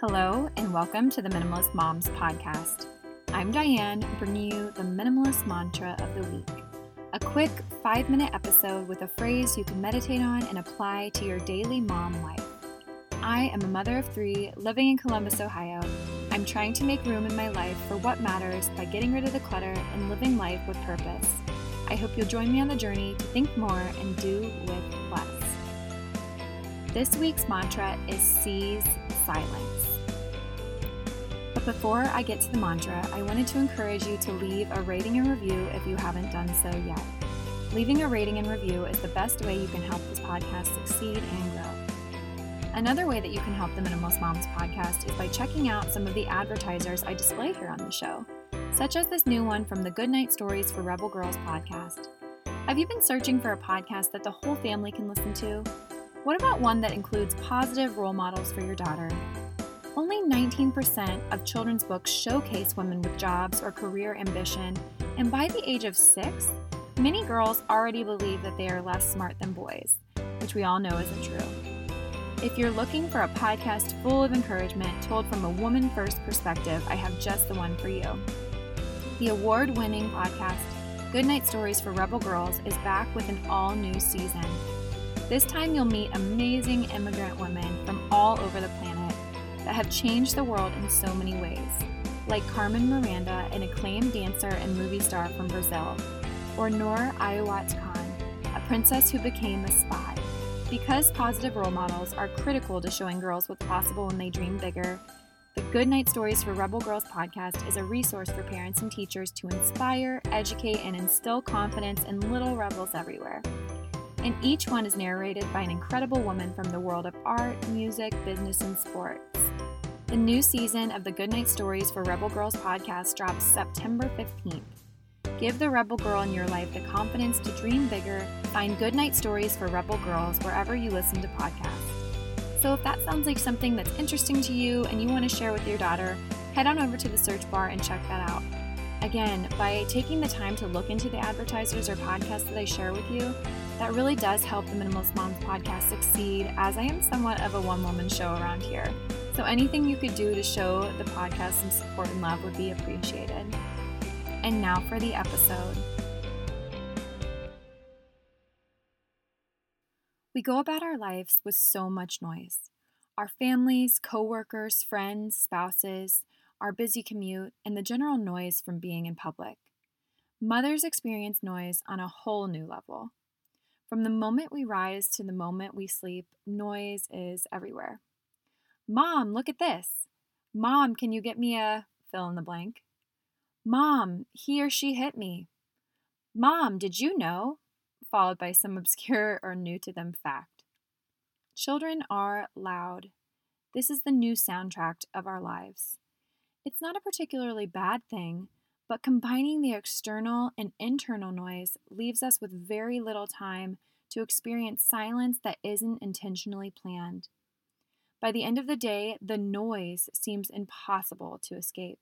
Hello, and welcome to the Minimalist Moms Podcast. I'm Diane, bringing you the minimalist mantra of the week. A quick five minute episode with a phrase you can meditate on and apply to your daily mom life. I am a mother of three living in Columbus, Ohio. I'm trying to make room in my life for what matters by getting rid of the clutter and living life with purpose. I hope you'll join me on the journey to think more and do with less. This week's mantra is seize silence. Before I get to the mantra, I wanted to encourage you to leave a rating and review if you haven't done so yet. Leaving a rating and review is the best way you can help this podcast succeed and grow. Another way that you can help the Minimalist Moms podcast is by checking out some of the advertisers I display here on the show, such as this new one from the Goodnight Stories for Rebel Girls podcast. Have you been searching for a podcast that the whole family can listen to? What about one that includes positive role models for your daughter? Only 19% of children's books showcase women with jobs or career ambition, and by the age of six, many girls already believe that they are less smart than boys, which we all know isn't true. If you're looking for a podcast full of encouragement told from a woman first perspective, I have just the one for you. The award winning podcast, Goodnight Stories for Rebel Girls, is back with an all new season. This time you'll meet amazing immigrant women from all over the planet that have changed the world in so many ways, like Carmen Miranda, an acclaimed dancer and movie star from Brazil, or Noor Inayat Khan, a princess who became a spy. Because positive role models are critical to showing girls what's possible when they dream bigger, the Goodnight Stories for Rebel Girls podcast is a resource for parents and teachers to inspire, educate, and instill confidence in little rebels everywhere. And each one is narrated by an incredible woman from the world of art, music, business, and sports. The new season of the Goodnight Stories for Rebel Girls podcast drops September 15th. Give the Rebel Girl in your life the confidence to dream bigger. Find Goodnight Stories for Rebel Girls wherever you listen to podcasts. So if that sounds like something that's interesting to you and you want to share with your daughter, head on over to the search bar and check that out. Again, by taking the time to look into the advertisers or podcasts that I share with you, that really does help the Minimalist Moms podcast succeed as I am somewhat of a one woman show around here. So anything you could do to show the podcast some support and love would be appreciated. And now for the episode. We go about our lives with so much noise. Our families, coworkers, friends, spouses, our busy commute, and the general noise from being in public. Mothers experience noise on a whole new level. From the moment we rise to the moment we sleep, noise is everywhere. Mom, look at this. Mom, can you get me a fill in the blank? Mom, he or she hit me. Mom, did you know? Followed by some obscure or new to them fact. Children are loud. This is the new soundtrack of our lives. It's not a particularly bad thing, but combining the external and internal noise leaves us with very little time to experience silence that isn't intentionally planned. By the end of the day, the noise seems impossible to escape.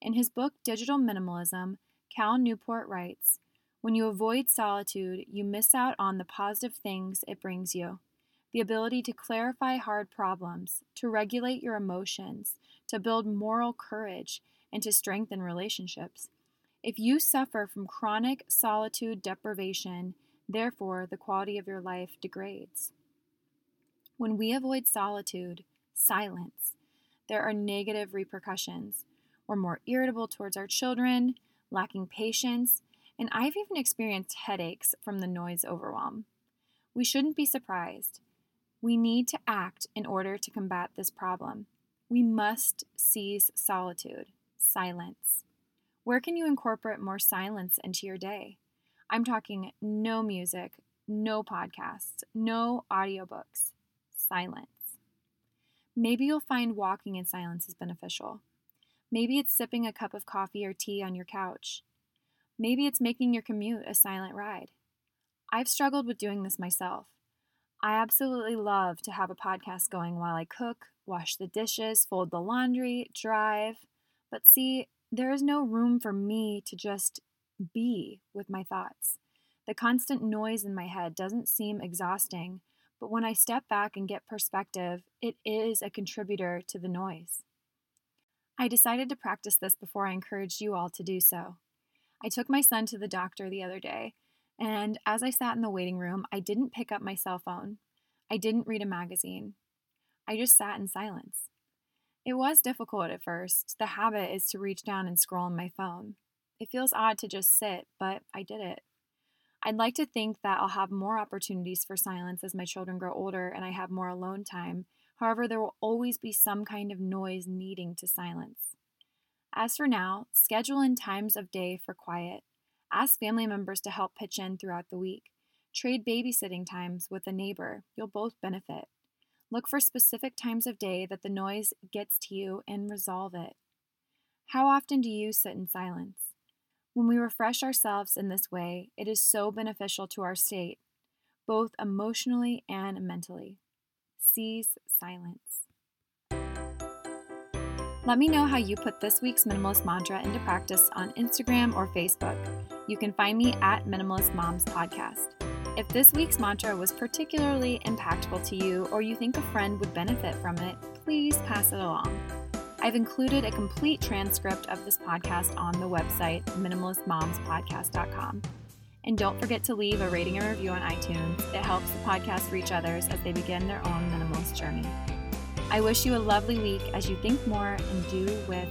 In his book Digital Minimalism, Cal Newport writes When you avoid solitude, you miss out on the positive things it brings you the ability to clarify hard problems, to regulate your emotions, to build moral courage, and to strengthen relationships. If you suffer from chronic solitude deprivation, therefore the quality of your life degrades. When we avoid solitude, silence, there are negative repercussions. We're more irritable towards our children, lacking patience, and I've even experienced headaches from the noise overwhelm. We shouldn't be surprised. We need to act in order to combat this problem. We must seize solitude, silence. Where can you incorporate more silence into your day? I'm talking no music, no podcasts, no audiobooks silence. Maybe you'll find walking in silence is beneficial. Maybe it's sipping a cup of coffee or tea on your couch. Maybe it's making your commute a silent ride. I've struggled with doing this myself. I absolutely love to have a podcast going while I cook, wash the dishes, fold the laundry, drive. But see, there is no room for me to just be with my thoughts. The constant noise in my head doesn't seem exhausting, But when I step back and get perspective, it is a contributor to the noise. I decided to practice this before I encouraged you all to do so. I took my son to the doctor the other day, and as I sat in the waiting room, I didn't pick up my cell phone. I didn't read a magazine. I just sat in silence. It was difficult at first. The habit is to reach down and scroll on my phone. It feels odd to just sit, but I did it. I'd like to think that I'll have more opportunities for silence as my children grow older and I have more alone time. However, there will always be some kind of noise needing to silence. As for now, schedule in times of day for quiet. Ask family members to help pitch in throughout the week. Trade babysitting times with a neighbor. You'll both benefit. Look for specific times of day that the noise gets to you and resolve it. How often do you sit in silence? When we refresh ourselves in this way, it is so beneficial to our state, both emotionally and mentally. Seize silence. Let me know how you put this week's minimalist mantra into practice on Instagram or Facebook. You can find me at Minimalist Moms Podcast. If this week's mantra was particularly impactful to you or you think a friend would benefit from it, please pass it along. I've included a complete transcript of this podcast on the website, minimalistmomspodcast.com. And don't forget to leave a rating and review on iTunes. It helps the podcast reach others as they begin their own minimalist journey. I wish you a lovely week as you think more and do with